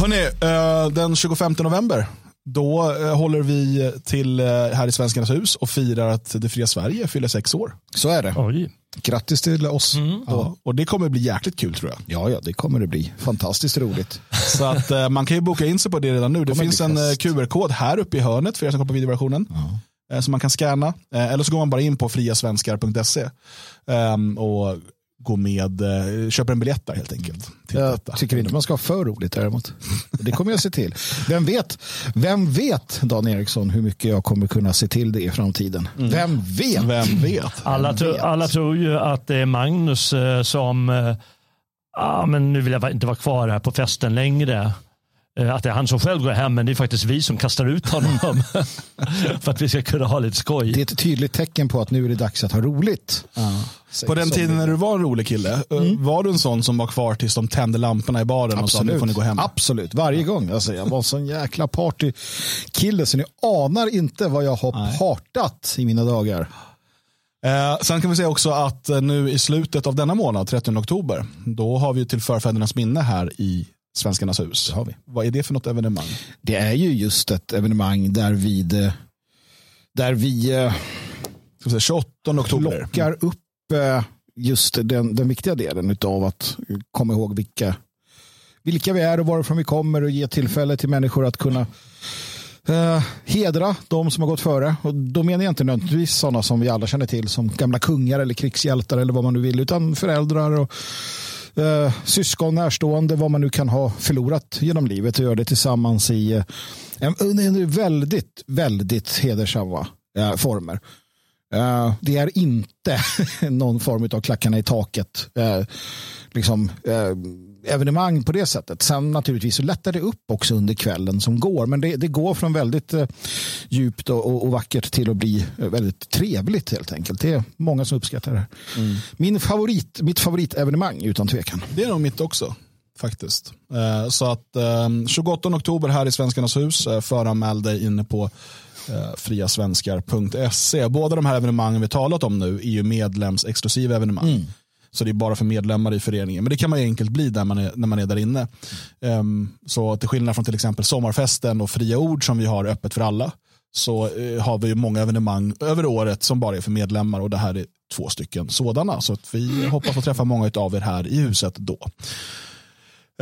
Hörni, eh, den 25 november då eh, håller vi till eh, här i Svenskarnas hus och firar att det fria Sverige fyller sex år. Så är det. Oj. Grattis till oss. Ja, och det kommer bli jäkligt kul tror jag. Ja, ja, det kommer det bli. Fantastiskt roligt. Så att man kan ju boka in sig på det redan nu. Det Kommer finns en. QR-kod här uppe i hörnet för er som kommer på videoversionen. Eh, som man kan scanna. Eller så går man bara in på friasvenskar.se ehm, och går med, eh, köper en biljett där helt enkelt. Till Jag detta. tycker inte man ska ha för roligt däremot. Det kommer jag se till. Vem vet, vem vet Dan Eriksson hur mycket jag kommer kunna se till det i framtiden? Vem vet? Vem vet? Alla, tro, vet? alla tror ju att det är Magnus eh, som, eh, ah, men nu vill jag inte vara kvar här på festen längre. Eh, Att det är han som själv går hem, men det är faktiskt vi som kastar ut honom. för att vi ska kunna ha lite skoj. Det är ett tydligt tecken på att nu är det dags att ha roligt. Säg På den tiden när du var en rolig kille, eh, var du en sån som var kvar tills de tände lamporna i baren och sa nu får ni gå hem? Absolut, varje gång. Alltså, jag var en sån jäkla partykille så ni anar inte vad jag har partat i mina dagar. Eh, sen kan vi säga också att eh, nu i slutet av denna månad, 30 oktober, då har vi till förfädernas minne här i Svenskarnas hus. Det har vi. Vad är det för något evenemang? Det är ju just ett evenemang där vi, där vi eh, Ska vi säga 28 oktober. plockar upp eh, just den, den viktiga delen av att komma ihåg vilka, vilka vi är och varifrån vi kommer och ge tillfälle till människor att kunna eh, hedra de som har gått före. Och då menar jag inte nödvändigtvis sådana som vi alla känner till som gamla kungar eller krigshjältar eller vad man nu vill, utan föräldrar och eh, syskon, närstående, vad man nu kan ha förlorat genom livet och göra det tillsammans i eh, en, under väldigt, väldigt hedersamma eh, former. Eh, det är inte någon form av klackarna i taket eh, liksom, eh, evenemang på det sättet. Sen naturligtvis så lättar det upp också under kvällen som går. Men det, det går från väldigt eh, djupt och, och, och vackert till att bli eh, väldigt trevligt helt enkelt. Det är många som uppskattar det här. Min favorit, mitt favoritevenemang utan tvekan. Det är nog mitt också. Faktiskt. Eh, så att eh, 28 oktober här i Svenskarnas hus, eh, föranmäl dig inne på eh, friasvenskar.se. Båda de här evenemangen vi talat om nu är ju medlemsexklusiva evenemang. Så det är bara för medlemmar i föreningen. Men det kan man ju enkelt bli där man är, när man är där inne. Um, så till skillnad från till exempel sommarfesten och fria ord som vi har öppet för alla så eh, har vi ju många evenemang över året som bara är för medlemmar och det här är två stycken sådana. Så att vi hoppas att träffa många av er här i huset då.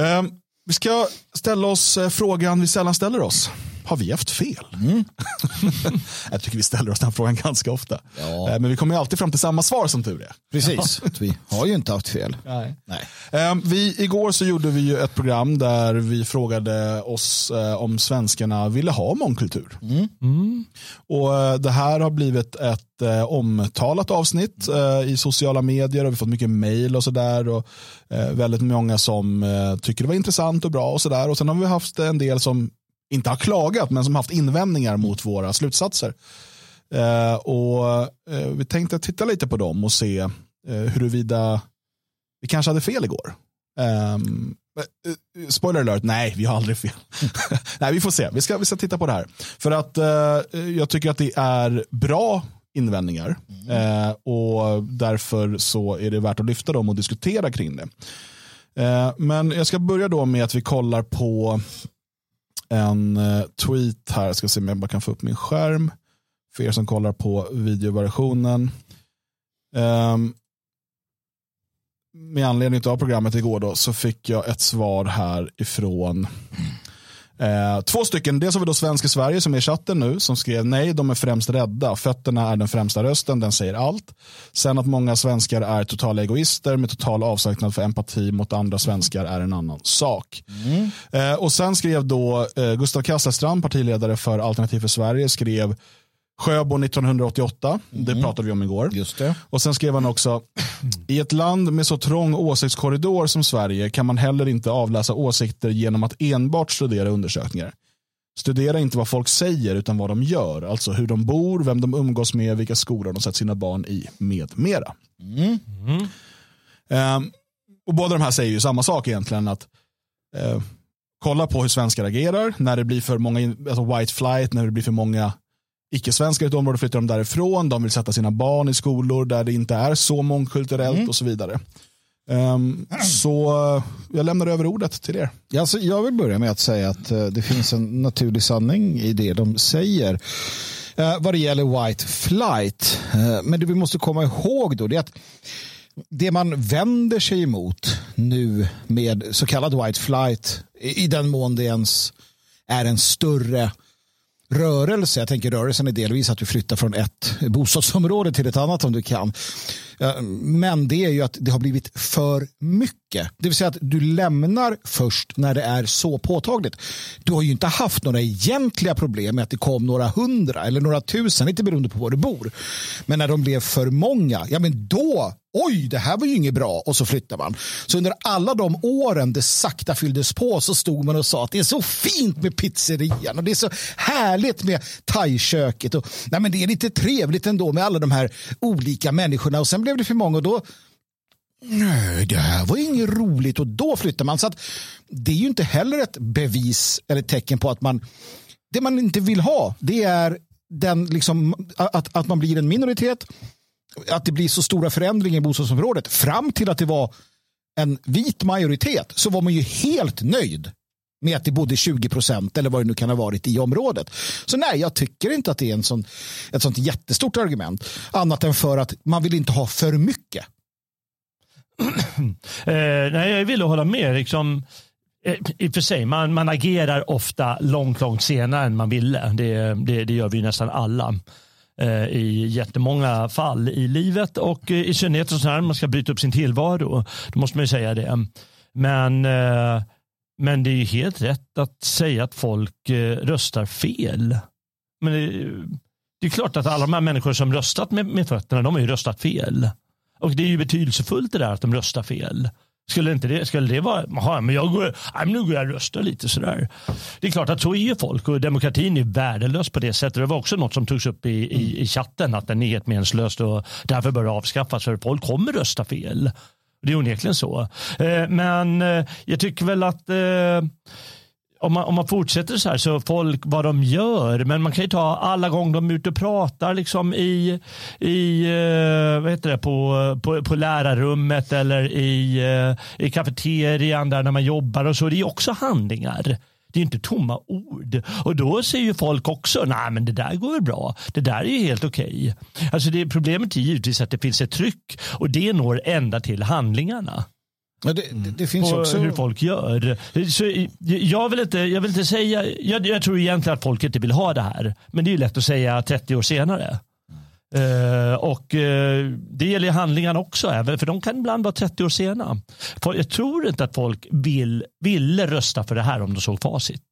Um, vi ska ställa oss eh, frågan vi sällan ställer oss. Har vi haft fel? jag tycker vi ställer oss den frågan ganska ofta. Ja. Eh, Men vi kommer ju alltid fram till samma svar som tur är. Precis. Vi har ju inte haft fel. Nej. Nej. Ehm, Vi, igår så gjorde vi ju ett program där vi frågade oss eh, om svenskarna ville ha mångkultur. Och eh, Det här har blivit ett eh, omtalat avsnitt eh, i sociala medier och vi har fått mycket mejl och sådär. Och eh, väldigt många som eh, tycker det var intressant och bra och sådär. Och sen har vi haft en del som inte har klagat men som haft invändningar mot våra slutsatser. Eh, och eh, Vi tänkte titta lite på dem och se eh, huruvida vi kanske hade fel igår. Um, spoiler alert, nej vi har aldrig fel. nej vi får se, vi ska, vi ska titta på det här. För att eh, jag tycker att det är bra invändningar eh, och därför så är det värt att lyfta dem och diskutera kring det. Eh, men jag ska börja då med att vi kollar på en eh, tweet här, jag ska se om jag bara kan få upp min skärm för er som kollar på videoversionen. Um, med anledning av programmet igår då, så fick jag ett svar här ifrån eh, två stycken. Dels har vi då Svensk i Sverige som är i chatten nu som skrev nej, de är främst rädda. Fötterna är den främsta rösten, den säger allt. Sen att många svenskar är totala egoister med total avsaknad för empati mot andra svenskar är en annan sak. Eh, och sen skrev då eh, Gustav Kasselstrand, partiledare för Alternativ för Sverige, skrev Sjöbo 1988, det pratade vi om igår. Just det. Och sen skrev han också, i ett land med så trång åsiktskorridor som Sverige kan man heller inte avläsa åsikter genom att enbart studera undersökningar. Studera inte vad folk säger utan vad de gör, alltså hur de bor, vem de umgås med, vilka skolor de sätter sina barn i med mera. Ehm, och båda de här säger ju samma sak egentligen, att eh, kolla på hur svenskar agerar, när det blir för många, alltså white flight, när det blir för många icke-svenskar i ett område flyttar de därifrån. De vill sätta sina barn i skolor där det inte är så mångkulturellt och så vidare. Um, så jag lämnar över ordet till er. Alltså, jag vill börja med att säga att uh, det finns en naturlig sanning i det de säger uh, vad det gäller white flight. Uh, men det vi måste komma ihåg då är att det man vänder sig emot nu med så kallad white flight i, i den mån det ens är en större rörelse. Jag tänker rörelsen är delvis att du flyttar från ett bostadsområde till ett annat om du kan. Eh, men det är ju att det har blivit för mycket. Det vill säga att du lämnar först när det är så påtagligt. Du har ju inte haft några egentliga problem med att det kom några hundra eller några tusen, inte beroende på var du bor. Men när de blev för många, ja men då oj, det här var ju inget bra och så flyttar man. Så under alla de åren det sakta fylldes på så stod man och sa att det är så fint med pizzerian och det är så härligt med thaiköket och nej, men det är lite trevligt ändå med alla de här olika människorna och sen blev det för många och då Nej, det här var inget roligt och då flyttar man. Så att det är ju inte heller ett bevis eller ett tecken på att man det man inte vill ha det är den liksom, att, att man blir en minoritet att det blir så stora förändringar i bostadsområdet fram till att det var en vit majoritet så var man ju helt nöjd med att det bodde 20 procent eller vad det nu kan ha varit i området. Så nej, jag tycker inte att det är en sån, ett sånt jättestort argument. Annat än för att man vill inte ha för mycket. eh, nej, jag vill hålla med. Liksom, eh, I och för sig, man, man agerar ofta långt, långt senare än man ville. Det, det, det gör vi nästan alla. Eh, i jättemånga fall i livet och eh, i synnerhet när man ska bryta upp sin tillvaro. Då måste man ju säga det. Men, eh, men det är ju helt rätt att säga att folk eh, röstar fel. Men det, det är klart att alla de här människor som röstat med, med fötterna, de har ju röstat fel. Och det är ju betydelsefullt det där att de röstar fel. Skulle, inte det, skulle det vara, aha, men jag går, nej, nu går jag och röstar lite sådär. Det är klart att så är ju folk och demokratin är värdelös på det sättet. Det var också något som togs upp i, i, i chatten att den är helt meningslös och därför bör avskaffas för folk kommer rösta fel. Det är onekligen så. Eh, men eh, jag tycker väl att eh, om man, om man fortsätter så här så folk vad de gör. Men man kan ju ta alla gånger de är ute och pratar liksom i, i vad heter det, på, på, på lärarrummet eller i, i kafeterian där när man jobbar och så. Det är också handlingar. Det är inte tomma ord. Och då säger ju folk också, nej men det där går väl bra. Det där är ju helt okej. Okay. Alltså det, problemet är givetvis att det finns ett tryck och det når ända till handlingarna. Ja, det, det, det, finns på också... hur folk gör. Så jag, vill inte, jag vill inte säga, jag, jag, tror egentligen att folk inte vill ha det här. Men det är lätt att säga 30 år senare. Uh, och uh, det gäller handlingarna också, även, för de kan ibland vara 30 år sena. För jag tror inte att folk vill, ville rösta för det här om de såg facit.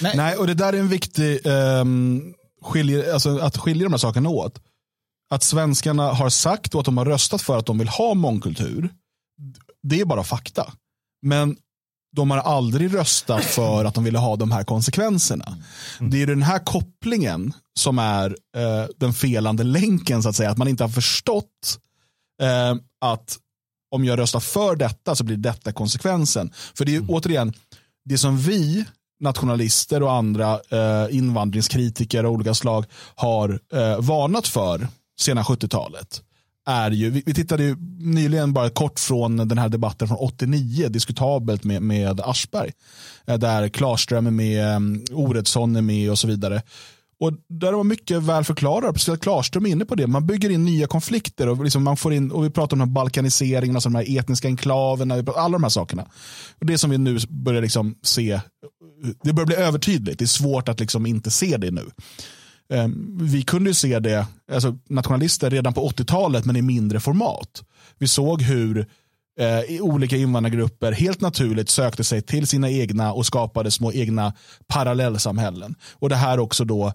Nej, Nej och det där är en viktig, um, skiljer, alltså, att skilja de här sakerna åt. Att svenskarna har sagt och att de har röstat för att de vill ha mångkultur det är bara fakta. Men de har aldrig röstat för att de ville ha de här konsekvenserna. Mm. Det är den här kopplingen som är eh, den felande länken, så att säga. Att man inte har förstått eh, att om jag röstar för detta så blir detta konsekvensen. För det är mm. återigen, det som vi nationalister och andra eh, invandringskritiker av olika slag har eh, varnat för sena 70-talet är ju, vi, vi tittade ju nyligen bara kort från den här debatten från 89, diskutabelt med, med Aschberg. Eh, där Klarström är med, mm, Oredsson är med och så vidare. Och där var mycket väl förklarat, speciellt Klarström är inne på det. Man bygger in nya konflikter och, liksom man får in, och vi pratar om den här balkaniseringen, alltså de här etniska enklaverna, alla de här sakerna. Och Det som vi nu börjar liksom se, det börjar bli övertydligt, det är svårt att liksom inte se det nu. Ehm, vi kunde ju se det, alltså nationalister redan på 80-talet men i mindre format. Vi såg hur eh, olika invandrargrupper helt naturligt sökte sig till sina egna och skapade små egna parallellsamhällen. Och det här också då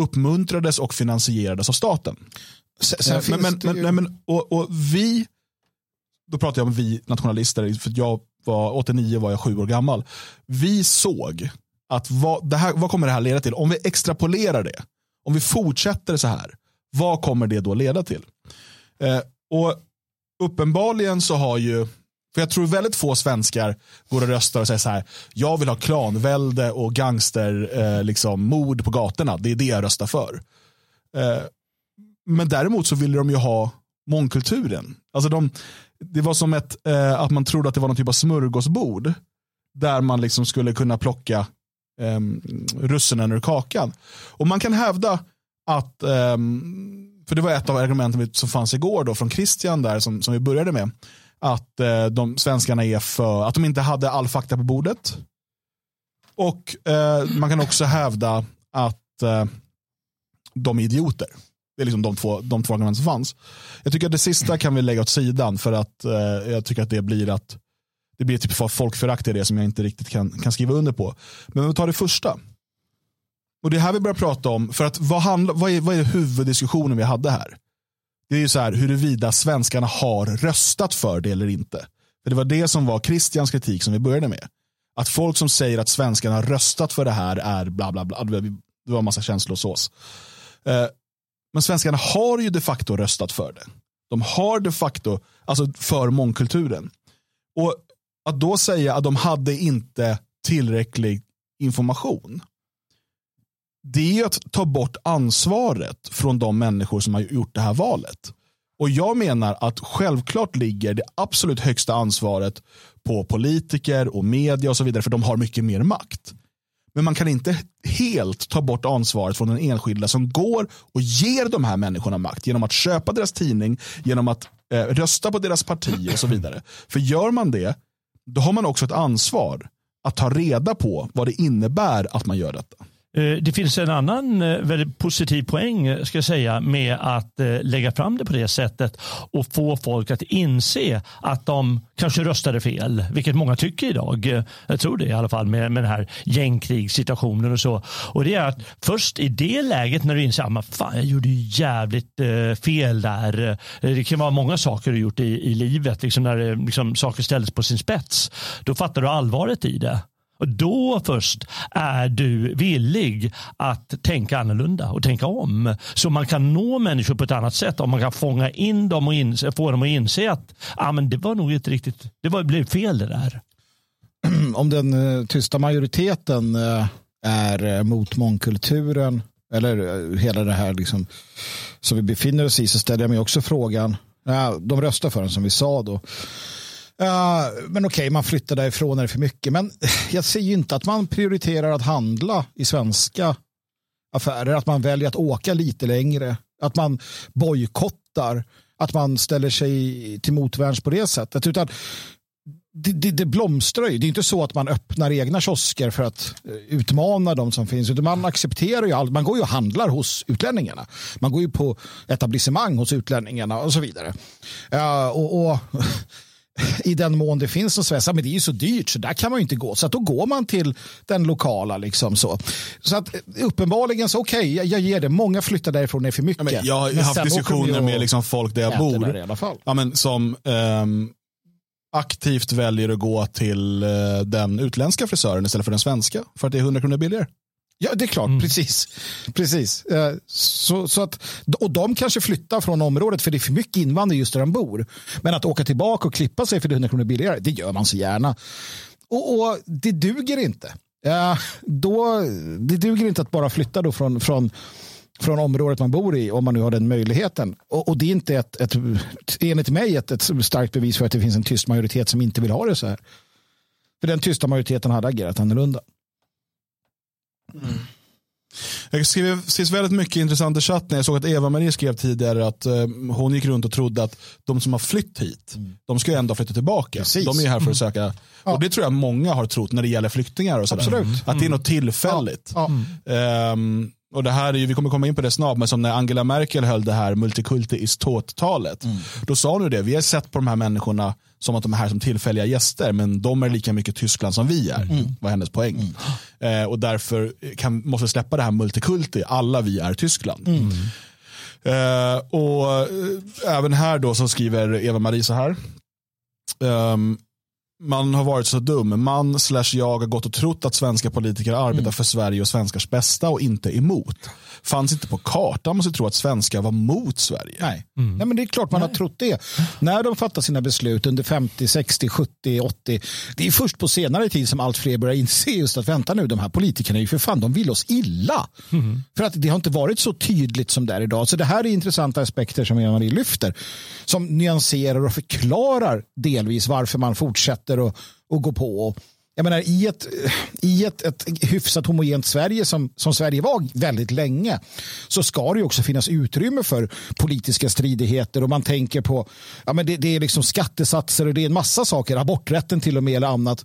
uppmuntrades och finansierades av staten. Sen, eh, men, men, ju... men, men, och, och vi, då pratar jag om vi nationalister, för jag var 89 var jag sju år gammal. Vi såg att vad, det här, vad kommer det här leda till? Om vi extrapolerar det om vi fortsätter så här, vad kommer det då leda till? Eh, och Uppenbarligen så har ju, för jag tror väldigt få svenskar går och röstar och säger så här, jag vill ha klanvälde och gangster, eh, liksom, mord på gatorna, det är det jag röstar för. Eh, men däremot så vill de ju ha mångkulturen. Alltså de, det var som ett, eh, att man trodde att det var någon typ av smörgåsbord. Där man liksom skulle kunna plocka eh, russinen ur kakan. Och man kan hävda att, eh, för det var ett av argumenten som fanns igår då från Christian där som, som vi började med. Att eh, de svenskarna är för, att de inte hade all fakta på bordet. Och eh, man kan också hävda att eh, de är idioter. Det är liksom de två, de två argument som fanns. Jag tycker att det sista kan vi lägga åt sidan för att eh, jag tycker att det blir att det blir typ folkförakt i det som jag inte riktigt kan, kan skriva under på. Men vi tar det första. Och det är här vi börjar prata om, för att vad, handla, vad, är, vad är huvuddiskussionen vi hade här? Det är ju så här huruvida svenskarna har röstat för det eller inte. För Det var det som var Christians kritik som vi började med. Att folk som säger att svenskarna har röstat för det här är bla bla bla. Det var en massa känslosås. Eh, men svenskarna har ju de facto röstat för det. De har de facto, alltså för mångkulturen. Och att då säga att de hade inte tillräcklig information. Det är att ta bort ansvaret från de människor som har gjort det här valet. Och jag menar att självklart ligger det absolut högsta ansvaret på politiker och media och så vidare, för de har mycket mer makt. Men man kan inte helt ta bort ansvaret från den enskilda som går och ger de här människorna makt genom att köpa deras tidning, genom att eh, rösta på deras parti och så vidare. För gör man det, då har man också ett ansvar att ta reda på vad det innebär att man gör detta. Eh, det finns en annan eh, väldigt positiv poäng eh, ska jag säga, med att lägga fram det på det sättet och få folk att inse att de kanske röstade fel, vilket många tycker idag. Jag tror det i alla fall med, med den här gängkrigssituationen och så. Och det är att först i det läget när du inser ah, att fan, jag gjorde jävligt fel där. Det kan vara många saker du gjort i, i livet, liksom när liksom, saker ställdes på sin spets. Då fattar du allvaret i det. Då först är du villig att tänka annorlunda och tänka om. Så man kan nå människor på ett annat sätt. Om man kan fånga in dem och inse, få dem att inse att ah, men det var nog inte riktigt, det var, blev fel det där. Om den uh, tysta majoriteten uh, är uh, mot mångkulturen eller hela det här liksom, som vi befinner oss i så ställer jag mig också frågan, de röstar för den som vi sa då. Uh, men okej, okay, man flyttar därifrån när det är för mycket. Men jag ser ju inte att man prioriterar att handla i svenska affärer. Att man väljer att åka lite längre. Att man bojkottar. Att man ställer sig till motvärns på det sättet. Utan det, det, det blomstrar ju. Det är inte så att man öppnar egna kiosker för att eh, utmana de som finns. Utan man accepterar ju allt. Man går ju och handlar hos utlänningarna. Man går ju på etablissemang hos utlänningarna och så vidare. Uh, och, och i den mån det finns någon svensk, men det är ju så dyrt så där kan man ju inte gå. Så att då går man till den lokala. Liksom så. så att uppenbarligen så okej, okay, jag, jag, ger det. Många flyttar därifrån, det är för mycket. Ja, jag har men haft diskussioner med liksom folk där jag bor. I alla fall. Ja, men som um, aktivt väljer att gå till uh, den utländska frisören istället för den svenska. För att det är 100 kronor billigare. Ja, det är klart. Mm. Precis. Precis. Eh, så, så att, och de kanske flyttar från området för det är för mycket invandring just där de bor. Men att åka tillbaka och klippa sig för 100 kronor billigare, det gör man så gärna. Och, och det duger inte. Ja, då, det duger inte att bara flytta då från, från, från området man bor i om man nu har den möjligheten. Och, och det är inte ett, ett, enligt mig ett, ett starkt bevis för att det finns en tyst majoritet som inte vill ha det så här. För den tysta majoriteten hade agerat annorlunda. Mm. Jag skrev sist väldigt mycket intressant i chatten. Jag såg att Eva-Marie skrev tidigare att uh, hon gick runt och trodde att de som har flytt hit, mm. de ska ju ändå flytta tillbaka. Precis. De är ju här för att mm. söka. Mm. Och det tror jag många har trott när det gäller flyktingar och sådär. Absolut. Att det är något tillfälligt. Ja. Ja. Um, och det här är, vi kommer komma in på det snart, men som när Angela Merkel höll det här multikulti is talet mm. Då sa hon det, vi har sett på de här människorna som att de är här som tillfälliga gäster, men de är lika mycket Tyskland som vi är, mm. var hennes poäng. Mm. Eh, och därför kan, måste vi släppa det här multikulti, alla vi är Tyskland. Mm. Eh, och eh, även här då så skriver Eva-Marie så här. Um, man har varit så dum. Man slash jag har gått och trott att svenska politiker arbetar mm. för Sverige och svenskars bästa och inte emot. Fanns inte på kartan. Man tro att svenskar var mot Sverige. Nej, mm. Nej men det är klart man Nej. har trott det. När de fattar sina beslut under 50, 60, 70, 80. Det är först på senare tid som allt fler börjar inse just att vänta nu, de här politikerna är ju för fan, de vill oss illa. Mm. För att det har inte varit så tydligt som det är idag. Så det här är intressanta aspekter som Eva-Marie lyfter. Som nyanserar och förklarar delvis varför man fortsätter och, att gå på. Jag menar, I ett, i ett, ett hyfsat homogent Sverige som, som Sverige var väldigt länge så ska det också finnas utrymme för politiska stridigheter och man tänker på ja, men det, det är liksom skattesatser och det är en massa saker, aborträtten till och med eller annat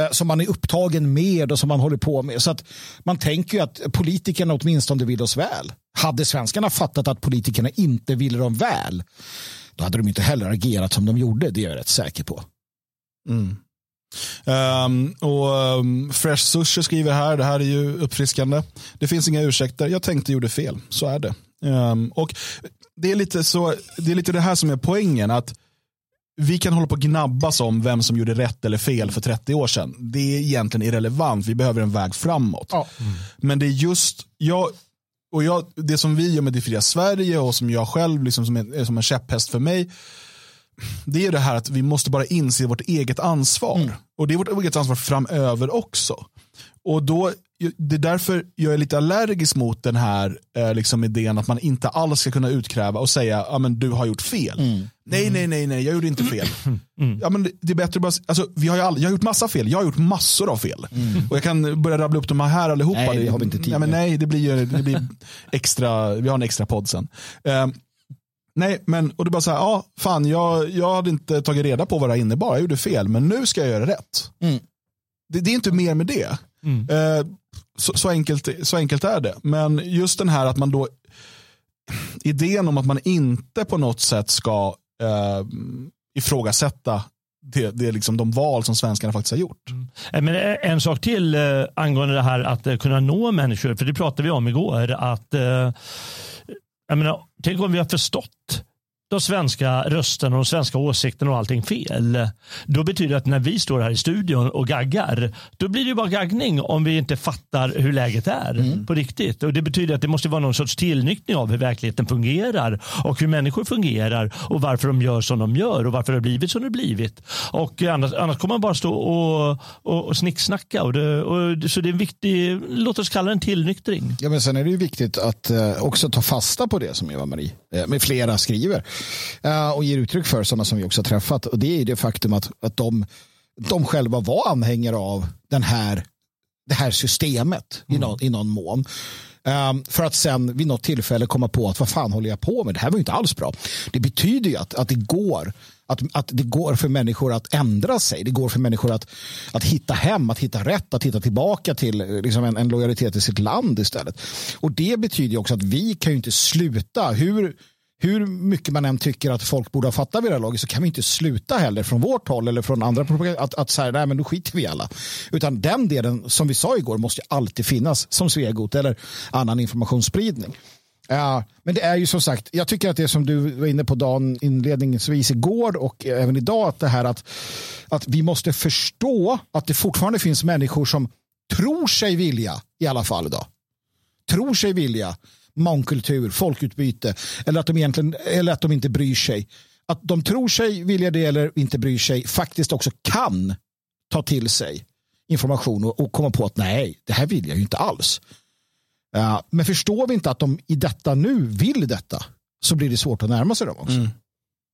eh, som man är upptagen med och som man håller på med. Så att man tänker ju att politikerna åtminstone vill oss väl. Hade svenskarna fattat att politikerna inte ville dem väl då hade de inte heller agerat som de gjorde, det är jag rätt säker på. Mm. Um, och um, Fresh Sushi skriver här, det här är ju uppfriskande. Det finns inga ursäkter, jag tänkte gjorde fel, så är det. Um, och det är, lite så, det är lite det här som är poängen, att vi kan hålla på och gnabbas om vem som gjorde rätt eller fel för 30 år sedan. Det är egentligen irrelevant, vi behöver en väg framåt. Ja. Mm. Men det är just, jag, och jag, det som vi gör med Det fria Sverige och som jag själv liksom som är, som en käpphäst för mig, det är det här att vi måste bara inse vårt eget ansvar. Mm. Och det är vårt eget ansvar framöver också. Och då, det är därför jag är lite allergisk mot den här eh, liksom idén att man inte alls ska kunna utkräva och säga att ah, du har gjort fel. Mm. Nej, nej, nej, nej, jag gjorde inte fel. Mm. Ja, men det är bättre bara, alltså, vi har ju all, jag har gjort massa fel, jag har gjort massor av fel. Mm. Och jag kan börja rabbla upp de här allihopa. Nej, det har vi inte tid ja, men Nej, det blir, det blir extra, vi har en extra podd sen. Um, Nej, men och det bara så här, ja, fan, jag, jag hade inte tagit reda på vad det innebar, jag gjorde fel, men nu ska jag göra rätt. Mm. Det, det, är inte mer med det. Mm. Eh, så, så, enkelt, så enkelt är det. Men just den här att man då, idén om att man inte på något sätt ska eh, ifrågasätta det, det är liksom de val som svenskarna faktiskt har gjort. Mm. Eh, men eh, en sak till eh, angående det här att eh, kunna nå människor, för det pratade vi om igår. att eh, jag menar, tänk om vi har förstått de svenska rösterna och de svenska åsikterna och allting fel. Då betyder det att när vi står här i studion och gaggar, då blir det bara gaggning om vi inte fattar hur läget är mm. på riktigt. Och Det betyder att det måste vara någon sorts tillnyktring av hur verkligheten fungerar och hur människor fungerar och varför de gör som de gör och varför det har blivit som det har blivit. Och annars, annars kommer man bara stå och, och, och snicksnacka. Och det, och, så det är en viktig, låt oss kalla det en tillnyktring. Ja, men sen är det ju viktigt att eh, också ta fasta på det som Eva-Marie eh, med flera skriver och ger uttryck för, sådana som vi också har träffat. Och det är det faktum att, att de, de själva var anhängare av den här, det här systemet mm. i, någon, i någon mån. Um, för att sen vid något tillfälle komma på att vad fan håller jag på med? Det här var ju inte alls bra. Det betyder ju att, att det går att, att det går för människor att ändra sig. Det går för människor att, att hitta hem, att hitta rätt, att hitta tillbaka till liksom en, en lojalitet till sitt land istället. Och det betyder också att vi kan ju inte sluta. Hur, hur mycket man än tycker att folk borde ha fattat vid det här laget så kan vi inte sluta heller från vårt håll eller från andra att, att säga nej men då skiter vi alla. Utan den delen som vi sa igår måste alltid finnas som Svegot eller annan informationsspridning. Ja, men det är ju som sagt, jag tycker att det som du var inne på Dan inledningsvis igår och även idag, att det här att, att vi måste förstå att det fortfarande finns människor som tror sig vilja i alla fall idag. Tror sig vilja mångkultur, folkutbyte eller att de egentligen eller att de inte bryr sig. Att de tror sig vilja det eller inte bryr sig faktiskt också kan ta till sig information och, och komma på att nej, det här vill jag ju inte alls. Uh, men förstår vi inte att de i detta nu vill detta så blir det svårt att närma sig dem också. Mm.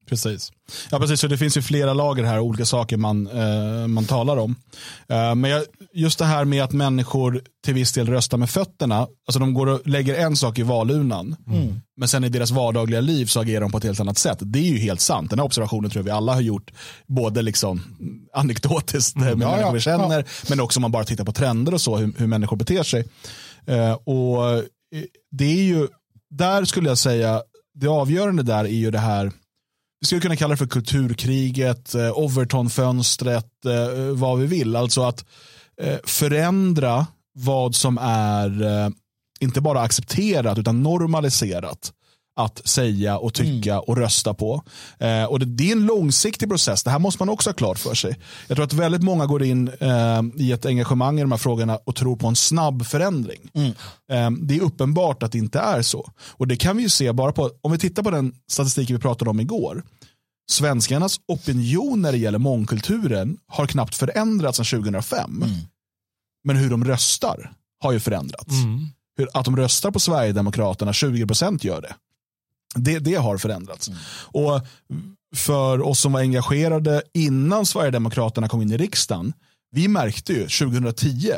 Precis. Ja, precis. Så det finns ju flera lager här, olika saker man, eh, man talar om. Eh, men jag, just det här med att människor till viss del röstar med fötterna. Alltså de går och lägger en sak i valurnan. Mm. Men sen i deras vardagliga liv så agerar de på ett helt annat sätt. Det är ju helt sant. Den här observationen tror jag vi alla har gjort. Både liksom anekdotiskt mm. med ja, människor vi känner. Ja. Men också om man bara tittar på trender och så. Hur, hur människor beter sig. Eh, och eh, det är ju, där skulle jag säga, det avgörande där är ju det här vi skulle kunna kalla det för kulturkriget, eh, Overton-fönstret, eh, eh, vad vi vill. Alltså att eh, förändra vad som är eh, inte bara accepterat utan normaliserat att säga och tycka mm. och rösta på. Eh, och det, det, är en långsiktig process. Det här måste man också ha klart för sig. Jag tror att väldigt många går in eh, i ett engagemang i de här frågorna och tror på en snabb förändring. Mm. Eh, det är uppenbart att det inte är så. Och det kan vi ju se bara på, om vi tittar på den statistiken vi pratade om igår. Svenskarnas opinion när det gäller mångkulturen har knappt förändrats sedan 2005. Mm. Men hur de röstar har ju förändrats. Mm. Hur, att de röstar på Sverigedemokraterna, 20% gör det. Det, det har förändrats. Mm. Och för oss som var engagerade innan Sverigedemokraterna kom in i riksdagen, vi märkte ju 2010,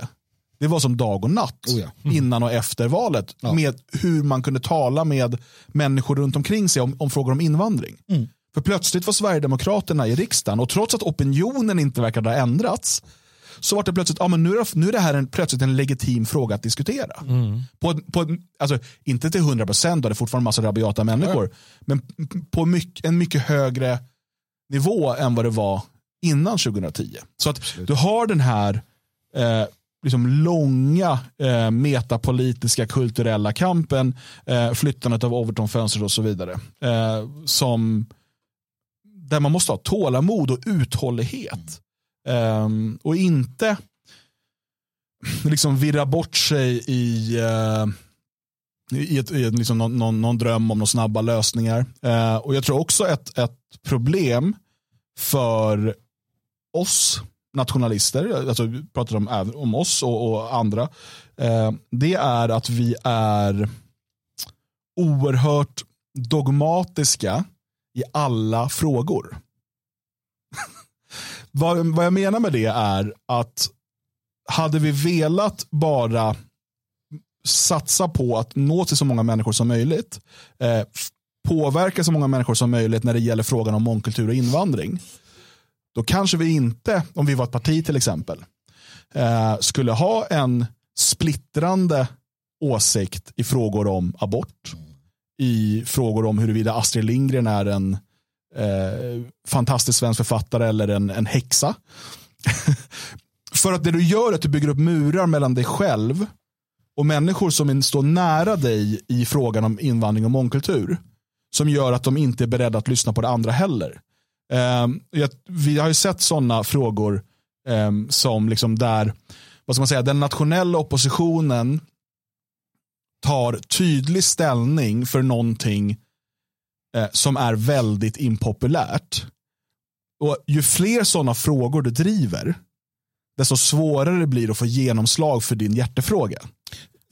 det var som dag och natt oh ja. mm. innan och efter valet. Ja. Med hur man kunde tala med människor runt omkring sig om, om frågor om invandring. Mm. För plötsligt var Sverigedemokraterna i riksdagen och trots att opinionen inte verkade ha ändrats så var det plötsligt, ja, men nu, är det, nu är det här en, plötsligt en legitim fråga att diskutera. Mm. På, på, alltså, inte till 100 procent, det är fortfarande massa rabiata människor, mm. men på mycket, en mycket högre nivå än vad det var innan 2010. Så att du har den här eh, liksom långa eh, metapolitiska kulturella kampen, eh, flyttandet av Overton-fönstret och så vidare. Eh, som, där man måste ha tålamod och uthållighet. Um, och inte liksom virra bort sig i, uh, i, ett, i liksom någon, någon, någon, dröm om några snabba lösningar. Uh, och Jag tror också ett, ett problem för oss nationalister, alltså vi pratar om, om oss och, och andra, uh, det är att vi är oerhört dogmatiska i alla frågor. Vad, vad jag menar med det är att hade vi velat bara satsa på att nå till så många människor som möjligt, eh, påverka så många människor som möjligt när det gäller frågan om mångkultur och invandring, då kanske vi inte, om vi var ett parti till exempel, eh, skulle ha en splittrande åsikt i frågor om abort, i frågor om huruvida Astrid Lindgren är en eh, fantastisk svensk författare eller en, en häxa. För att det du gör är att du bygger upp murar mellan dig själv och människor som står nära dig i frågan om invandring och mångkultur. Som gör att de inte är beredda att lyssna på det andra heller. Eh, vi har ju sett sådana frågor eh, som liksom där vad ska man säga, den nationella oppositionen tar tydlig ställning för någonting eh, som är väldigt impopulärt. Och ju fler sådana frågor du driver, desto svårare det blir att få genomslag för din hjärtefråga.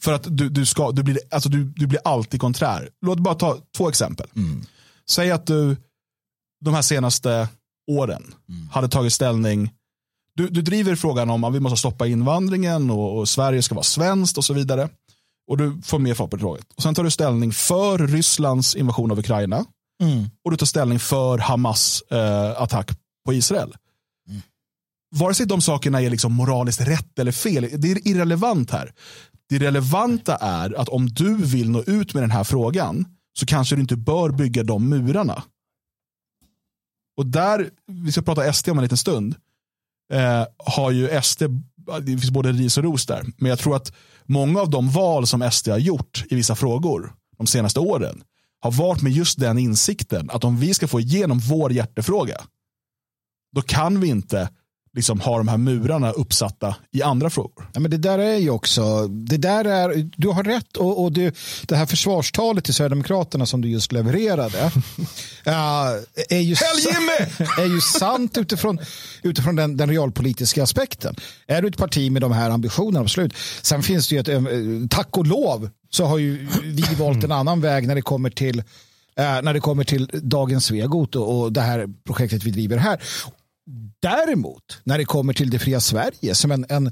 För att du, du, ska, du, blir, alltså du, du blir alltid konträr. Låt bara ta två exempel. Mm. Säg att du de här senaste åren mm. hade tagit ställning du, du driver frågan om att vi måste stoppa invandringen och, och Sverige ska vara svenskt och så vidare och du får mer folk på tråget. Och sen tar du ställning för Rysslands invasion av Ukraina mm. och du tar ställning för Hamas eh, attack på Israel. Mm. Vare sig de sakerna är liksom moraliskt rätt eller fel, det är irrelevant här. Det relevanta är att om du vill nå ut med den här frågan så kanske du inte bör bygga de murarna. Och där, vi ska prata SD om en liten stund, eh, har ju SD, det finns både ris och ros där, men jag tror att många av de val som SD har gjort i vissa frågor de senaste åren har varit med just den insikten att om vi ska få igenom vår hjärtefråga då kan vi inte liksom ha de här murarna uppsatta i andra frågor. Ja, men det där är ju också, det där är, du har rätt och, och det, det här försvarstalet till Sverigedemokraterna som du just levererade uh, är, ju är ju sant utifrån, utifrån den, den realpolitiska aspekten. Är du ett parti med de här ambitionerna, absolut. Sen finns det ju ett, eh, tack och lov så har ju vi valt en annan väg när det kommer till eh, när det kommer till dagens Svegot och, och det här projektet vi driver här. Däremot, när det kommer till det fria Sverige, som en, en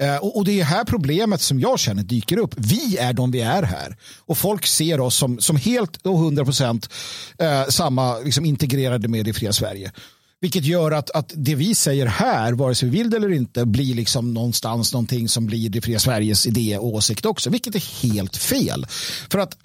eh, och det är här problemet som jag känner dyker upp. Vi är de vi är här. Och folk ser oss som, som helt och hundra procent eh, samma liksom, integrerade med det fria Sverige. Vilket gör att, att det vi säger här, vare sig vi vill det eller inte, blir liksom någonstans någonting som blir det fria Sveriges idé och åsikt också. Vilket är helt fel. För att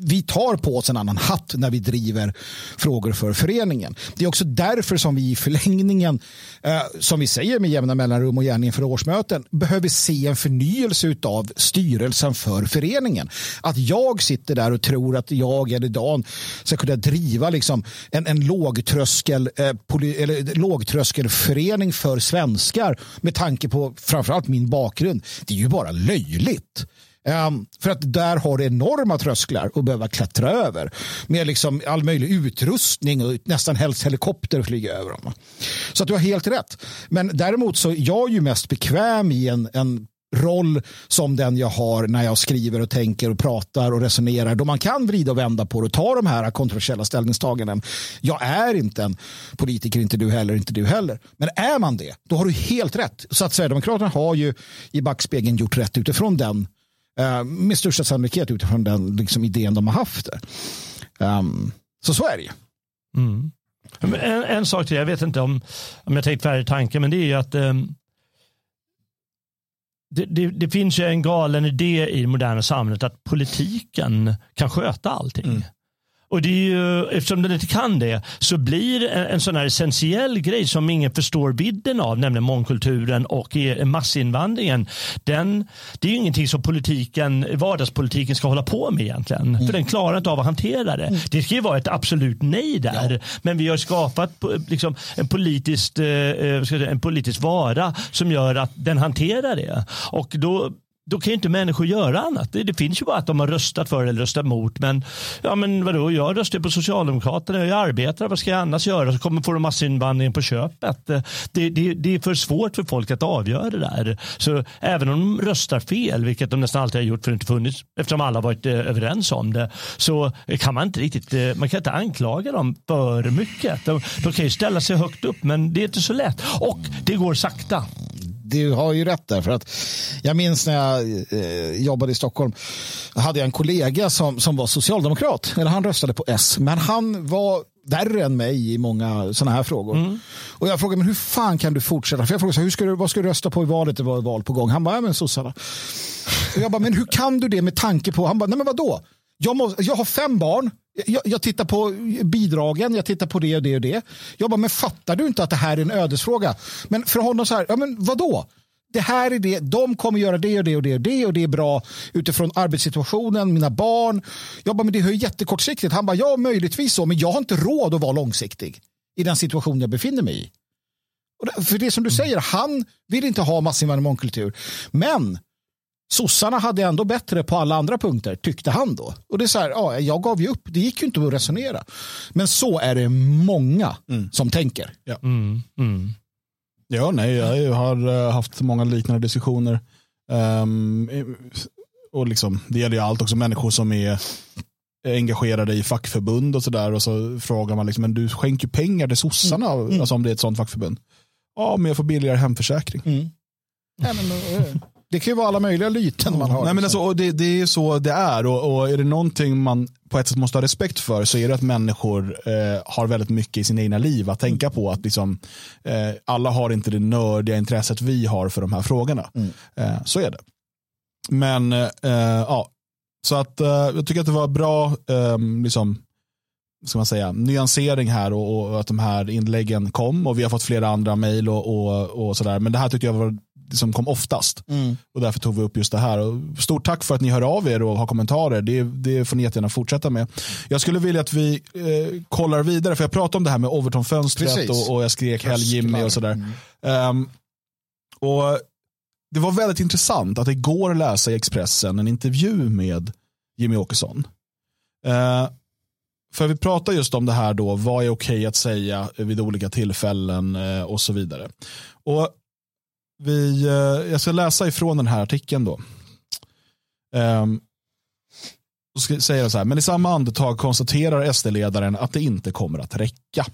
vi tar på oss en annan hatt när vi driver frågor för föreningen. Det är också därför som vi i förlängningen, eh, som vi säger med jämna mellanrum och gärna inför årsmöten, behöver se en förnyelse av styrelsen för föreningen. Att jag sitter där och tror att jag eller Dan ska kunna driva liksom en, en lågtröskel, eh, poly, eller, lågtröskelförening för svenskar med tanke på framförallt min bakgrund. Det är ju bara löjligt. Um, för att där har det enorma trösklar att behöva klättra över. Med liksom all möjlig utrustning och nästan helst helikopter flyga över dem. Så att du har helt rätt. Men däremot så är jag ju mest bekväm i en, en roll som den jag har när jag skriver och tänker och pratar och resonerar då man kan vrida och vända på det och ta de här kontroversiella ställningstaganden. Jag är inte en politiker, inte du heller, inte du heller. Men är man det, då har du helt rätt. Så att Sverigedemokraterna har ju i backspegeln gjort rätt utifrån den med största sannolikhet utifrån den liksom, idén de har haft. Um, så så är det ju. Mm. En, en, sak till, jag vet inte om, om jag tänkt färdig tanke, men det är ju att um, det, det, det, finns ju en galen idé i det moderna samhället att politiken kan sköta allting. Mm. Och det är ju, eftersom den inte kan det så blir en, en sån här essentiell grej som ingen förstår vidden av, nämligen mångkulturen och massinvandringen. Den, det är ju ingenting som politiken, vardagspolitiken ska hålla på med egentligen. Mm. För den klarar inte av att hantera det. Mm. Det ska ju vara ett absolut nej där. Ja. Men vi har skapat liksom, en, politiskt, eh, eh en politisk vara som gör att den hanterar det. Och då då kan ju inte människor göra annat. Det, det, finns ju bara att de har röstat för eller röstat emot. Men, ja, men vadå, jag röstar på Socialdemokraterna, jag arbetar, vad ska jag annars göra? Så kommer få massinvandringen på köpet. Eh, det, det, det, är för svårt för folk att avgöra det där. Så även om de röstar fel, vilket de nästan alltid har gjort för det inte funnits, eftersom alla varit eh, överens om det, så kan man inte riktigt, eh, man kan inte anklaga dem för mycket. De, de kan ju ställa sig högt upp, men det är inte så lätt. Och det går sakta du har ju rätt där. För att jag minns när jag eh, jobbade i Stockholm. hade jag en kollega som, som var socialdemokrat. Eller han röstade på S. Men han var värre än mig i många sådana här frågor. Mm. Och jag frågade, men hur fan kan du fortsätta? För jag frågade, hur ska du, vad ska du rösta på i valet? Det var val på gång. Han bara, ja men sossarna. Och jag bara, men hur kan du det med tanke på? Han bara, nej men vadå? Jag, måste, jag har fem barn. Jag, jag, tittar på bidragen, jag tittar på det och det och det. Jag bara, men fattar du inte att det här är en ödesfråga? Men för honom så här, ja men vadå? Det här är det, de kommer göra det och det och det och det och det är bra utifrån arbetssituationen, mina barn. Jag bara, men det är ju jättekortsiktigt. Han bara, ja möjligtvis så, men jag har inte råd att vara långsiktig i den situation jag befinner mig i. För det som du säger, han vill inte ha massinvandring mångkultur. Men sossarna hade ändå bättre på alla andra punkter, tyckte han då. Och det är så här, ja, jag gav ju upp, det gick ju inte att resonera. Men så är det många mm. som tänker. Ja. Mm. Mm. ja, nej, jag har eh, haft många liknande diskussioner. Um, och liksom, det gäller ju allt också, människor som är engagerade i fackförbund och sådär. Och så frågar man, liksom, men du skänker pengar till sossarna, mm. mm. alltså om det är ett sånt fackförbund. Ja, men jag får billigare hemförsäkring. Mm. Ja, men, eh, det kan ju vara alla möjliga lyten man har. Nej, men liksom. alltså, det, det är så det är och, och, är det någonting man på ett sätt måste ha respekt för så är det att människor eh, har väldigt mycket i sina egna liv att tänka på. att liksom, eh, Alla har inte det nördiga intresset vi har för de här frågorna. Mm. Eh, så är det. Men eh, ja, så att eh, jag tycker att det var bra ehm, liksom, ska man säga, nyansering här och, och, att de här inläggen kom och vi har fått flera andra mejl och, och, och sådär. Men det här tyckte jag var som kom oftast. Mm. Och därför tog vi upp just det här. Och stort tack för att ni hör av er och har kommentarer. Det, det får ni jättegärna fortsätta med. Jag skulle vilja att vi eh, kollar vidare, för jag pratade om det här med Overton-fönstret och, och, jag skrek Hell Jimmy och sådär. Mm. Um, och det var väldigt intressant att igår läsa i Expressen en intervju med Jimmy Åkesson. Uh, för vi pratar just om det här då, vad är okej att säga vid olika tillfällen uh, och så vidare. Och vi, eh, jag ska läsa ifrån den här artikeln då. Um, då säger så här, men i samma andetag konstaterar SD-ledaren att det inte kommer att räcka.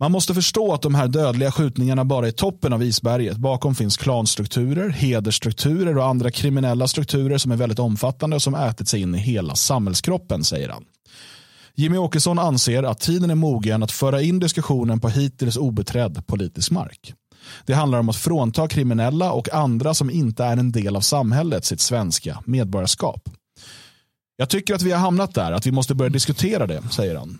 Man måste förstå att de här dödliga skjutningarna bara är toppen av isberget. Bakom finns klanstrukturer, hedersstrukturer och andra kriminella strukturer som är väldigt omfattande och som ätit sig in i hela samhällskroppen, säger han. Jimmy Åkesson anser att tiden är mogen att föra in diskussionen på hittills obeträdd politisk mark. Det handlar om att frånta kriminella och andra som inte är en del av samhället sitt svenska medborgarskap. Jag tycker att vi har hamnat där, att vi måste börja diskutera det, säger han.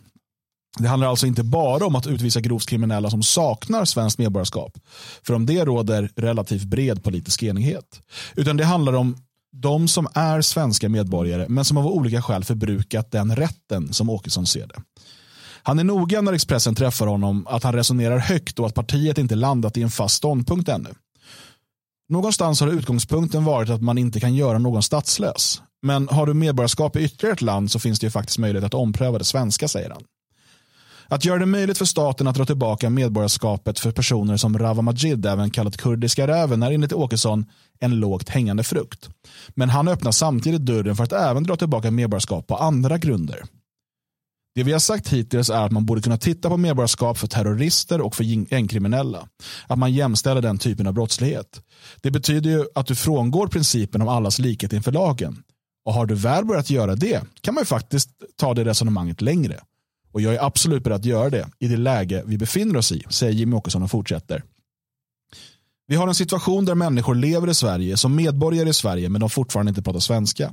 Det handlar alltså inte bara om att utvisa grovt kriminella som saknar svenskt medborgarskap. För om det råder relativt bred politisk enighet. Utan det handlar om de som är svenska medborgare men som av olika skäl förbrukat den rätten som Åkesson ser det. Han är noga när Expressen träffar honom att han resonerar högt och att partiet inte landat i en fast ståndpunkt ännu. Någonstans har utgångspunkten varit att man inte kan göra någon statslös. Men har du medborgarskap i ytterligare ett land så finns det ju faktiskt möjlighet att ompröva det svenska, säger han. Att göra det möjligt för staten att dra tillbaka medborgarskapet för personer som Rawa Majid, även kallat kurdiska räven, är enligt Åkesson en lågt hängande frukt. Men han öppnar samtidigt dörren för att även dra tillbaka medborgarskap på andra grunder. Det vi har sagt hittills är att man borde kunna titta på medborgarskap för terrorister och för gängkriminella. Att man jämställer den typen av brottslighet. Det betyder ju att du frångår principen om allas likhet inför lagen. Och har du väl börjat göra det kan man ju faktiskt ta det resonemanget längre. Och jag är absolut beredd att göra det i det läge vi befinner oss i, säger Jimmy Åkesson och fortsätter. Vi har en situation där människor lever i Sverige som medborgare i Sverige men de fortfarande inte pratar svenska.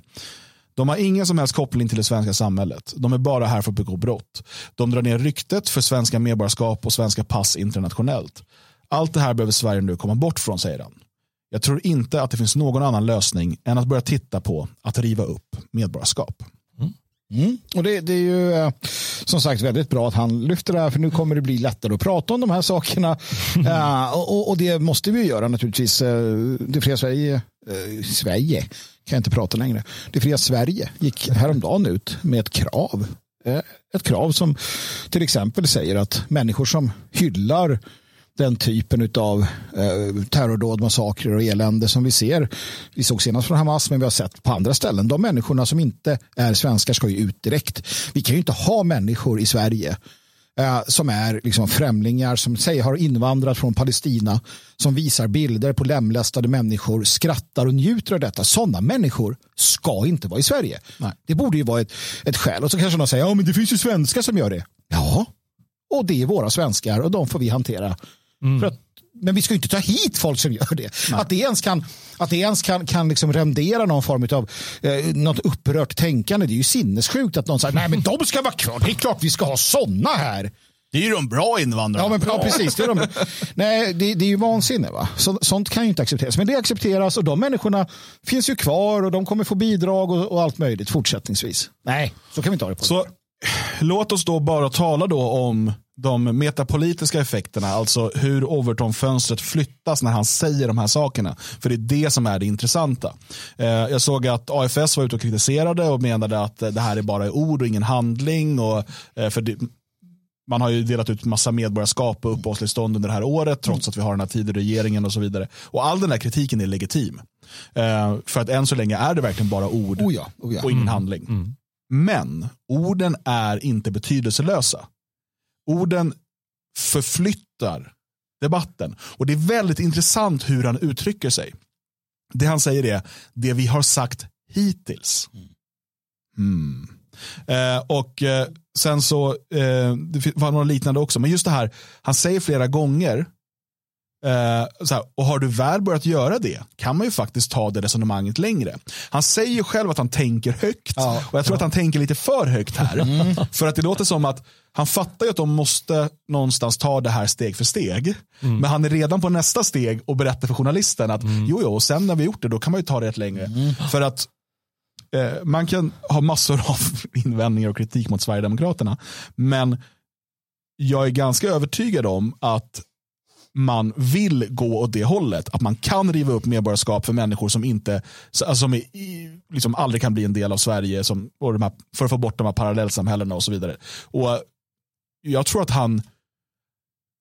De har ingen som helst koppling till det svenska samhället. De är bara här för att begå brott. De drar ner ryktet för svenska medborgarskap och svenska pass internationellt. Allt det här behöver Sverige nu komma bort från, säger han. Jag tror inte att det finns någon annan lösning än att börja titta på att riva upp medborgarskap. Mm. Och det, det, är ju eh, som sagt väldigt bra att han lyfter det här för nu kommer det bli lättare att prata om de här sakerna. uh, och, och, det måste vi göra naturligtvis. Uh, det fria Sverige, eh, Sverige kan jag inte prata längre. Det fria Sverige gick häromdagen ut med ett krav. Eh, ett krav som till exempel säger att människor som hyllar den typen av eh, terrordåd, massakrer och elände som vi ser. Vi såg senast från Hamas, men vi har sett på andra ställen. De människorna som inte är svenskar ska ju ut direkt. Vi kan ju inte ha människor i Sverige eh, som är liksom främlingar, som säger har invandrat från Palestina, som visar bilder på lemlästade människor, skrattar och njuter av detta. Sådana människor ska inte vara i Sverige. Nej. Det borde ju vara ett, ett skäl. Och så kanske någon säger, ja men det finns ju svenskar som gör det. Ja, och det är våra svenskar och de får vi hantera. Mm. För att, men vi ska ju inte ta hit folk som gör det. Nej. Att det ens kan, att det ens kan, kan liksom rendera någon form av eh, något upprört tänkande. Det är ju sinnessjukt att någon säger nej men de ska vara kvar. Det är klart vi ska ha sådana här. Det är ju de bra invandrarna. Ja, men, ja precis. Det är, de, nej, det, det är ju vansinne. Va? Så, sånt kan ju inte accepteras. Men det accepteras och de människorna finns ju kvar och de kommer få bidrag och, och allt möjligt fortsättningsvis. Nej, så kan vi inte ha det på. Så, låt oss då bara tala då om de metapolitiska effekterna, alltså hur Overton-fönstret flyttas när han säger de här sakerna. För det är det som är det intressanta. Eh, jag såg att AFS var ute och kritiserade och menade att det här är bara ord och ingen handling. Och, eh, för det, man har ju delat ut massa medborgarskap och uppehållstillstånd under det här året trots att vi har den här Tidöregeringen och så vidare. Och all den här kritiken är legitim. Eh, för att än så länge är det verkligen bara ord oh ja, oh ja. och ingen mm. handling. Mm. Men orden är inte betydelselösa orden förflyttar debatten. Och det är väldigt intressant hur han uttrycker sig. Det han säger är det vi har sagt hittills. Mm. Eh, och eh, sen så, eh, det var något liknande också, men just det här, han säger flera gånger Uh, här, och har du väl börjat göra det kan man ju faktiskt ta det resonemanget längre. Han säger själv att han tänker högt ja, och jag tror ja. att han tänker lite för högt här. Mm. För att det låter som att han fattar ju att de måste någonstans ta det här steg för steg. Mm. Men han är redan på nästa steg och berättar för journalisten att mm. jo, jo, och sen när vi gjort det då kan man ju ta det rätt längre. Mm. För att eh, man kan ha massor av invändningar och kritik mot Sverigedemokraterna. Men jag är ganska övertygad om att man vill gå åt det hållet. Att man kan riva upp medborgarskap för människor som inte alltså, som är, liksom aldrig kan bli en del av Sverige som, och de här, för att få bort de här parallellsamhällena och så vidare. Och Jag tror att han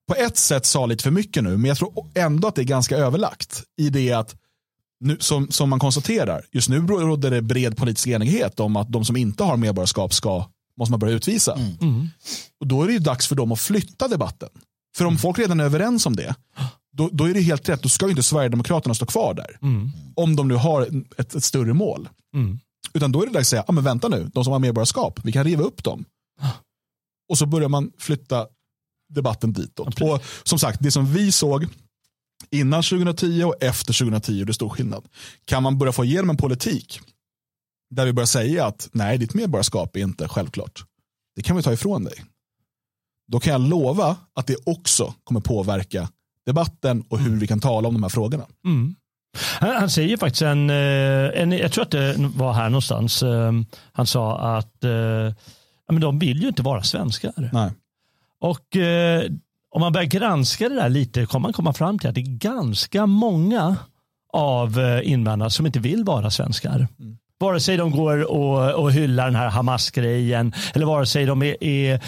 på ett sätt sa lite för mycket nu, men jag tror ändå att det är ganska överlagt i det att nu, som, som man konstaterar, just nu råder det bred politisk enighet om att de som inte har medborgarskap ska måste man börja utvisa. Mm. Mm. Och Då är det ju dags för dem att flytta debatten. För om folk redan är överens om det, då, då är det helt rätt. Då ska inte Sverigedemokraterna stå kvar där. Mm. Om de nu har ett, ett större mål. Mm. Utan då är det dags att säga, ah, men vänta nu, de som har medborgarskap, vi kan riva upp dem. Och så börjar man flytta debatten ditåt. Ja, och som sagt, det som vi såg innan 2010 och efter 2010, det är stor skillnad. Kan man börja få igenom en politik där vi börjar säga att nej, ditt medborgarskap är inte självklart. Det kan vi ta ifrån dig. Då kan jag lova att det också kommer påverka debatten och hur vi kan tala om de här frågorna. Mm. Han, han, säger faktiskt en, eh, en, jag tror att det var här någonstans, eh, han sa att eh, men de vill ju inte vara svenskar. Nej. Och om man börjar granska det där lite kommer man komma fram till att det är ganska många av invandrarna som inte vill vara svenskar. Mm. Vare sig de går och, och hyllar den här Hamas-grejen eller vare sig de är, är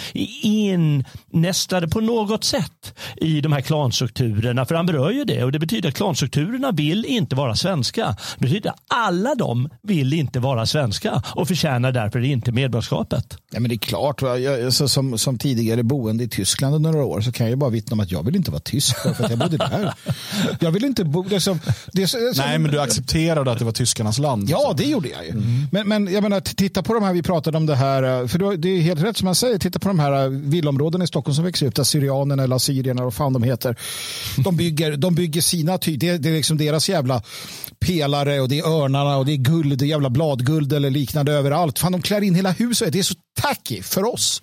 innästade på något sätt i de här klanstrukturerna. För han berör ju det och det betyder att klanstrukturerna vill inte vara svenska. Det betyder att alla de vill inte vara svenska och förtjänar därför inte medborgarskapet. Ja, men det är klart, jag, så, som, som tidigare boende i Tyskland under några år så kan jag bara vittna om att jag vill inte vara tysk för att jag bodde där. Jag vill inte bo... Det som, det som, Nej, men du accepterade att det var tyskarnas land. Ja, det gjorde jag ju. Mm. Men, men jag menar, titta på de här, vi pratade om det här, för det är helt rätt som man säger, titta på de här villområdena i Stockholm som växer upp, där syrianerna eller assyrierna, vad fan de heter. De bygger, de bygger sina, ty det, det är liksom deras jävla pelare och det är örnarna och det är guld, det är jävla bladguld eller liknande överallt. Fan, de klär in hela huset. Det är så tacky för oss.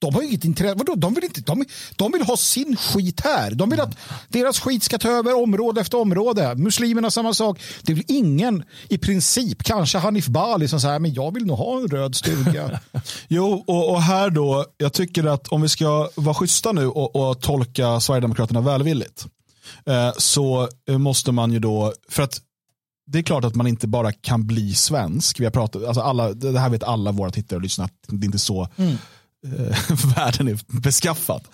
De har inget intresse. Vadå? De, vill inte, de, de vill ha sin skit här. De vill att deras skit ska ta över område efter område. Muslimerna samma sak. Det vill ingen i princip, kanske Hanif Bali som säger men jag vill nog ha en röd stuga. jo, och, och, här då, jag tycker att om vi ska vara schyssta nu och, och tolka Sverigedemokraterna välvilligt eh, så måste man ju då, för att det är klart att man inte bara kan bli svensk. Vi har pratat, alltså alla, det här vet alla våra tittare och lyssnare, det är inte så mm eh, världen är beskaffad.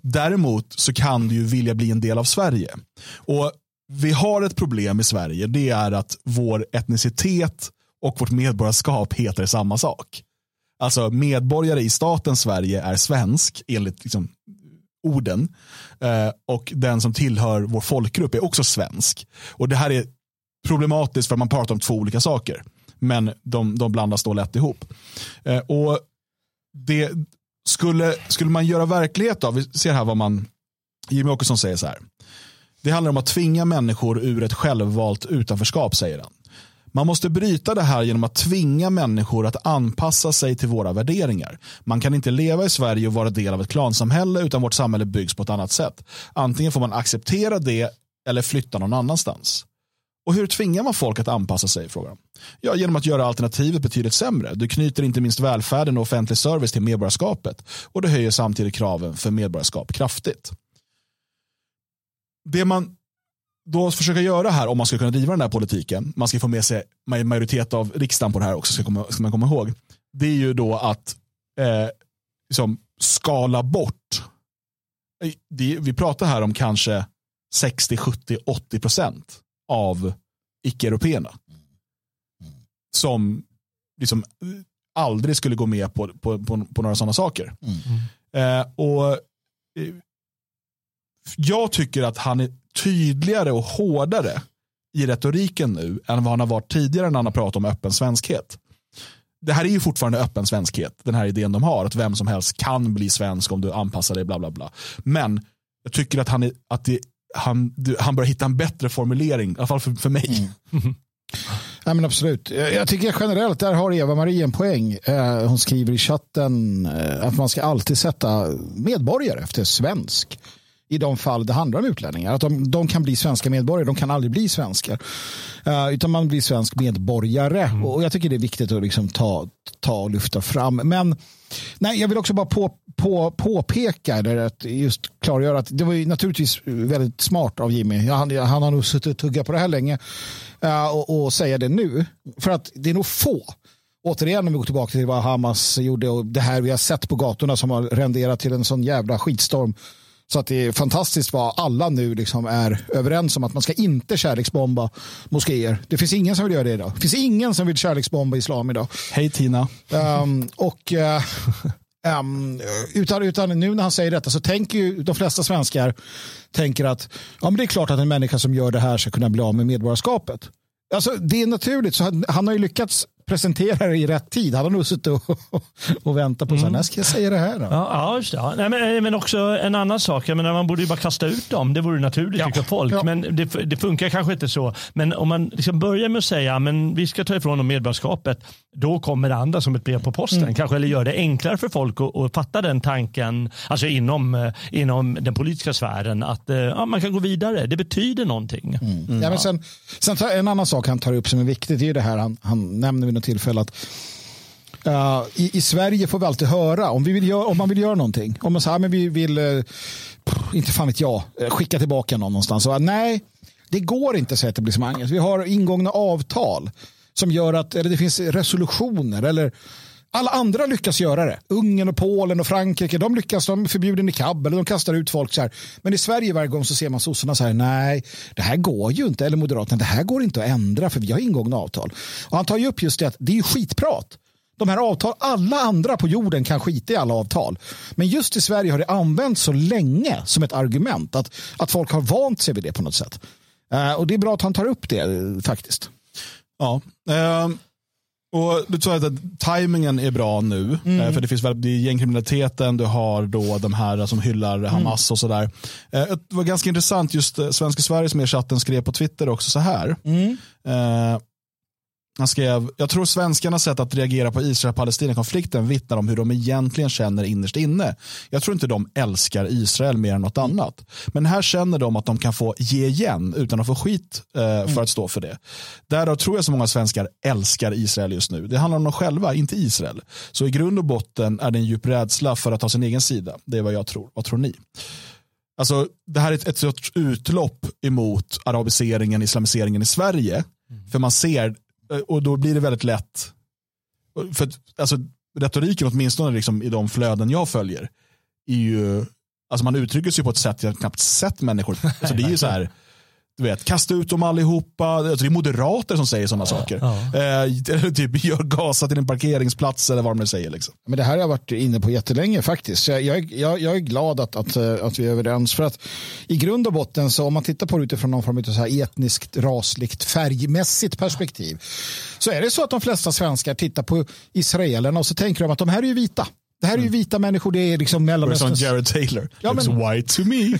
Däremot så kan du ju vilja bli en del av Sverige. Och Vi har ett problem i Sverige, det är att vår etnicitet och vårt medborgarskap heter samma sak. Alltså medborgare i staten Sverige är svensk enligt liksom, orden. Eh, och den som tillhör vår folkgrupp är också svensk. Och det här är problematiskt för man pratar om två olika saker. Men de, de blandas då lätt ihop. Eh, och det skulle, skulle man göra verklighet av, vi ser här vad man, Jimmy Åkesson säger så här. Det handlar om att tvinga människor ur ett självvalt utanförskap, säger han. Man måste bryta det här genom att tvinga människor att anpassa sig till våra värderingar. Man kan inte leva i Sverige och vara del av ett klansamhälle utan vårt samhälle byggs på ett annat sätt. Antingen får man acceptera det eller flytta någon annanstans. Och hur tvingar man folk att anpassa sig? Frågar Ja, genom att göra alternativet betydligt sämre. Du knyter inte minst välfärden och offentlig service till medborgarskapet och du höjer samtidigt kraven för medborgarskap kraftigt. Det man då försöker göra här, om man ska kunna driva den här politiken, man ska få med sig majoritet av riksdagen på det här också, ska, komma, ska man komma ihåg, det är ju då att eh, liksom skala bort, eh, det, vi pratar här om kanske 60, 70, 80 procent av icke-européerna. Som liksom aldrig skulle gå med på, på, på, på några sådana saker. Mm. Eh, och eh, Jag tycker att han är tydligare och hårdare i retoriken nu än vad han har varit tidigare när han har pratat om öppen svenskhet. Det här är ju fortfarande öppen svenskhet, den här idén de har, att vem som helst kan bli svensk om du anpassar dig, bla bla bla. Men jag tycker att, han är, att det han, han börjar hitta en bättre formulering, i alla fall för, för mig. Mm. Ja, men absolut. Jag tycker generellt, där har Eva-Marie en poäng. Eh, hon skriver i chatten eh, att man ska alltid sätta medborgare efter svensk i de fall det handlar om utlänningar. Att de, de kan bli svenska medborgare, de kan aldrig bli svenskar. Uh, utan man blir svensk medborgare. Mm. Och jag tycker det är viktigt att liksom ta, ta och lyfta fram. Men nej, jag vill också bara på, på, påpeka, eller att just klargöra att det var ju naturligtvis väldigt smart av Jimmy. Han, han har nog suttit och tuggat på det här länge. Uh, och, och säga det nu. För att det är nog få återigen om vi går tillbaka till vad Hamas gjorde och det här vi har sett på gatorna som har renderat till en sån jävla skitstorm så att det är fantastiskt vad alla nu liksom är överens om att man ska inte kärleksbomba moskéer. Det finns ingen som vill göra det idag. Det finns ingen som vill kärleksbomba islam idag. Hej Tina. Um, och uh, um, utan, utan nu när han säger detta så tänker ju de flesta svenskar tänker att ja, men det är klart att en människa som gör det här ska kunna bli av med medborgarskapet. Alltså, det är naturligt. Så han, han har ju lyckats presentera det i rätt tid. Han har nog suttit och, och väntat på mm. så här, när ska jag säga det här då? Ja, ja just det. Nej, men, men också en annan sak, jag menar, man borde ju bara kasta ut dem. Det vore naturligt ja. tycker folk. Ja. Men det, det, funkar kanske inte så. Men om man liksom börjar med att säga men vi ska ta ifrån dem medborgarskapet, då kommer det andra som ett brev på posten. Mm. Kanske, eller gör det enklare för folk att, att fatta den tanken, alltså inom, eh, inom den politiska sfären, att eh, ja, man kan gå vidare. Det betyder någonting. Mm. Mm. Ja, men sen, sen en annan sak han tar upp som är viktigt, det är det här han, han nämner något tillfälle att Uh, i, i, Sverige får vi alltid höra om, vi vill göra, om man vill göra någonting. Om man säger ah, att vi vill, uh, inte fan vet jag, eh, skicka tillbaka någon någonstans. Så, uh, nej, det går inte säger etablissemanget. Vi har ingångna avtal som gör att eller det finns resolutioner eller alla andra lyckas göra det. Ungern och Polen och Frankrike, de lyckas, de förbjuder niqab eller de kastar ut folk så här. Men i Sverige varje gång så ser man sossarna så här, nej, det här går ju inte, eller Moderaterna, det här går inte att ändra för vi har ingångna avtal. Och han tar ju upp just det att det är skitprat. De här avtal, alla andra på jorden kan skita i alla avtal. Men just i Sverige har det använts så länge som ett argument att, att folk har vant sig vid det på något sätt. Uh, och det är bra att han tar upp det eh, faktiskt. Ja, uh, och du sa att tajmingen är bra nu. Mm. Eh, för det finns väl, det är gängkriminaliteten, du har då de här som hyllar mm. Hamas och sådär. Det var ganska intressant, just Svenska Sverige som är chatten skrev på Twitter också så här. Mm. Han skrev, jag tror svenskarnas sätt att reagera på Israel-Palestina-konflikten vittnar om hur de egentligen känner innerst inne. Jag tror inte de älskar Israel mer än något annat. Men här känner de att de kan få ge igen utan att få skit eh, för mm. att stå för det. Därav tror jag så många svenskar älskar Israel just nu. Det handlar om dem själva, inte Israel. Så i grund och botten är det en djup rädsla för att ta sin egen sida. Det är vad jag tror. Vad tror ni? Alltså, det här är ett, ett sorts utlopp emot arabiseringen, islamiseringen i Sverige. Mm. För man ser och då blir det väldigt lätt. För alltså, retoriken åtminstone liksom, i de flöden jag följer är ju, alltså man uttrycker sig på ett sätt jag knappt sett människor. Alltså det är ju så här, du vet, kasta ut dem allihopa. Alltså det är moderater som säger sådana ja, saker. Ja. Eh, typ gör gasa till en parkeringsplats eller vad de säger. Liksom. Men det här har jag varit inne på jättelänge faktiskt. Jag, jag, jag, jag är glad att, att, eh, att vi är överens. För att i grund och botten så om man tittar på det utifrån någon form av så här etniskt, rasligt, färgmässigt perspektiv så är det så att de flesta svenskar tittar på israelerna och så tänker de att de här är ju vita. Det här är ju mm. vita människor, det är liksom Mellanösterns... Som Jared Taylor. Ja, Looks men... white to me.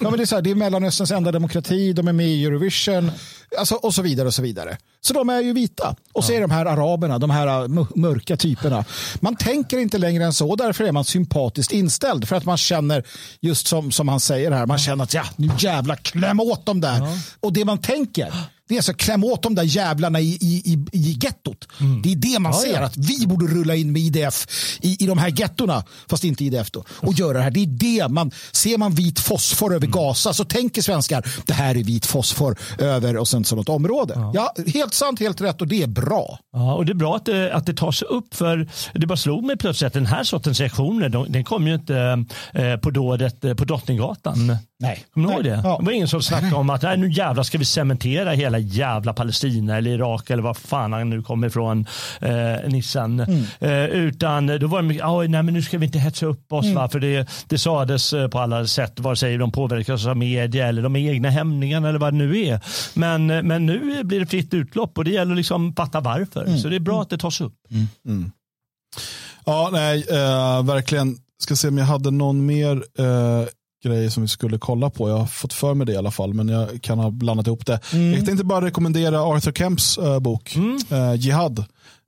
ja, men det, är så här, det är Mellanösterns enda demokrati, de är med i Eurovision alltså, och så vidare. och Så vidare. Så de är ju vita. Och så är de här araberna, de här äh, mörka typerna. Man tänker inte längre än så, därför är man sympatiskt inställd. För att man känner, just som, som han säger här, man känner att ja, nu jävla kläm åt dem där. Ja. Och det man tänker, det är alltså kläm åt de där jävlarna i, i, i, i gettot. Mm. Det är det man ja, ser, ja. att vi borde rulla in med IDF i, i de här gettorna, fast inte IDF då, och göra det här. Det är det man, ser man vit fosfor över mm. Gaza så tänker svenskar, det här är vit fosfor över och sen så något område. Ja. ja. helt sant, helt rätt och det är bra. Ja, och det är bra att det, att det tas upp för det bara slog mig plötsligt att den här sortens reaktioner, de, den kom ju inte eh, på dådet eh, på Drottninggatan. Nej. Kommer du ihåg det? Ja. Det var ingen som snackade om att nej, nu jävlar ska vi cementera hela jävla Palestina eller Irak eller vad fan han nu kommer ifrån, eh, Nissan. Mm. Eh, utan då var det mycket, nej men nu ska vi inte hetsa upp oss mm. va? för det, det sades eh, på alla sätt, vare sig de påverkas av media eller de egna hämningarna eller vad det nu är. Men, eh, men nu blir det fritt utlopp och det gäller liksom fatta varför. Mm. Så det är bra att det tas upp. Mm. Mm. Ja, nej, uh, verkligen. Ska se om jag hade någon mer uh, grej som vi skulle kolla på. Jag har fått för mig det i alla fall, men jag kan ha blandat ihop det. Mm. Jag tänkte bara rekommendera Arthur Kemps uh, bok, mm. uh, Jihad,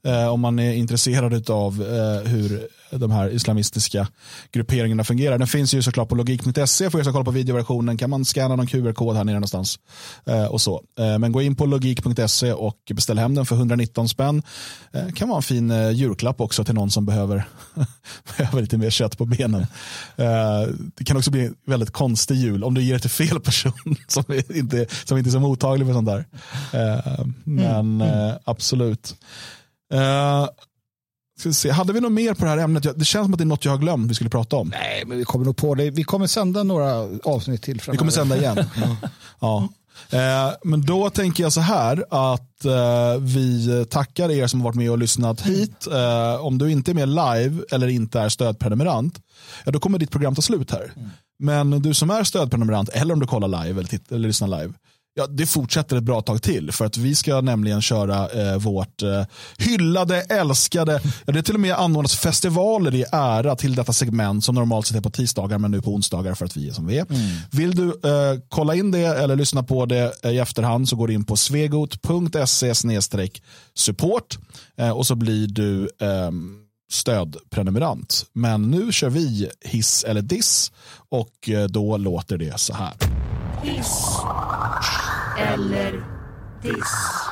uh, om man är intresserad av hur de här islamistiska grupperingarna fungerar. Den finns ju såklart på logik.se. För er som kollar på videoversionen kan man scanna någon QR-kod här nere någonstans. Eh, och så. Eh, men gå in på logik.se och beställ hem den för 119 spänn. Eh, kan vara en fin julklapp också till någon som behöver, behöver lite mer kött på benen. Det kan också bli en väldigt konstig jul om du ger det till fel person som inte, som inte är så mottaglig för sånt där. Men mm. absolut. Uh, Ska se, hade vi något mer på det här ämnet? Det känns som att det är något jag har glömt vi skulle prata om. Nej, men vi kommer nog på det. Vi kommer sända några avsnitt till. Framöver. Vi kommer sända igen. ja. Eh, men då tänker jag så här att eh, vi tackar er som har varit med och lyssnat hit. Eh, om du inte är med live eller inte är stödprenumerant, ja, då kommer ditt program ta slut här. Mm. Men du som är stödprenumerant eller om du kollar live eller, eller lyssnar live, Ja, det fortsätter ett bra tag till för att vi ska nämligen köra eh, vårt eh, hyllade, älskade, ja, det är till och med anordnas festivaler i ära till detta segment som normalt sett är på tisdagar men nu på onsdagar för att vi är som vi är. Mm. Vill du eh, kolla in det eller lyssna på det eh, i efterhand så går du in på svegot.se support eh, och så blir du ehm, stödprenumerant. Men nu kör vi hiss eller diss och eh, då låter det så här. Hiss eller diss.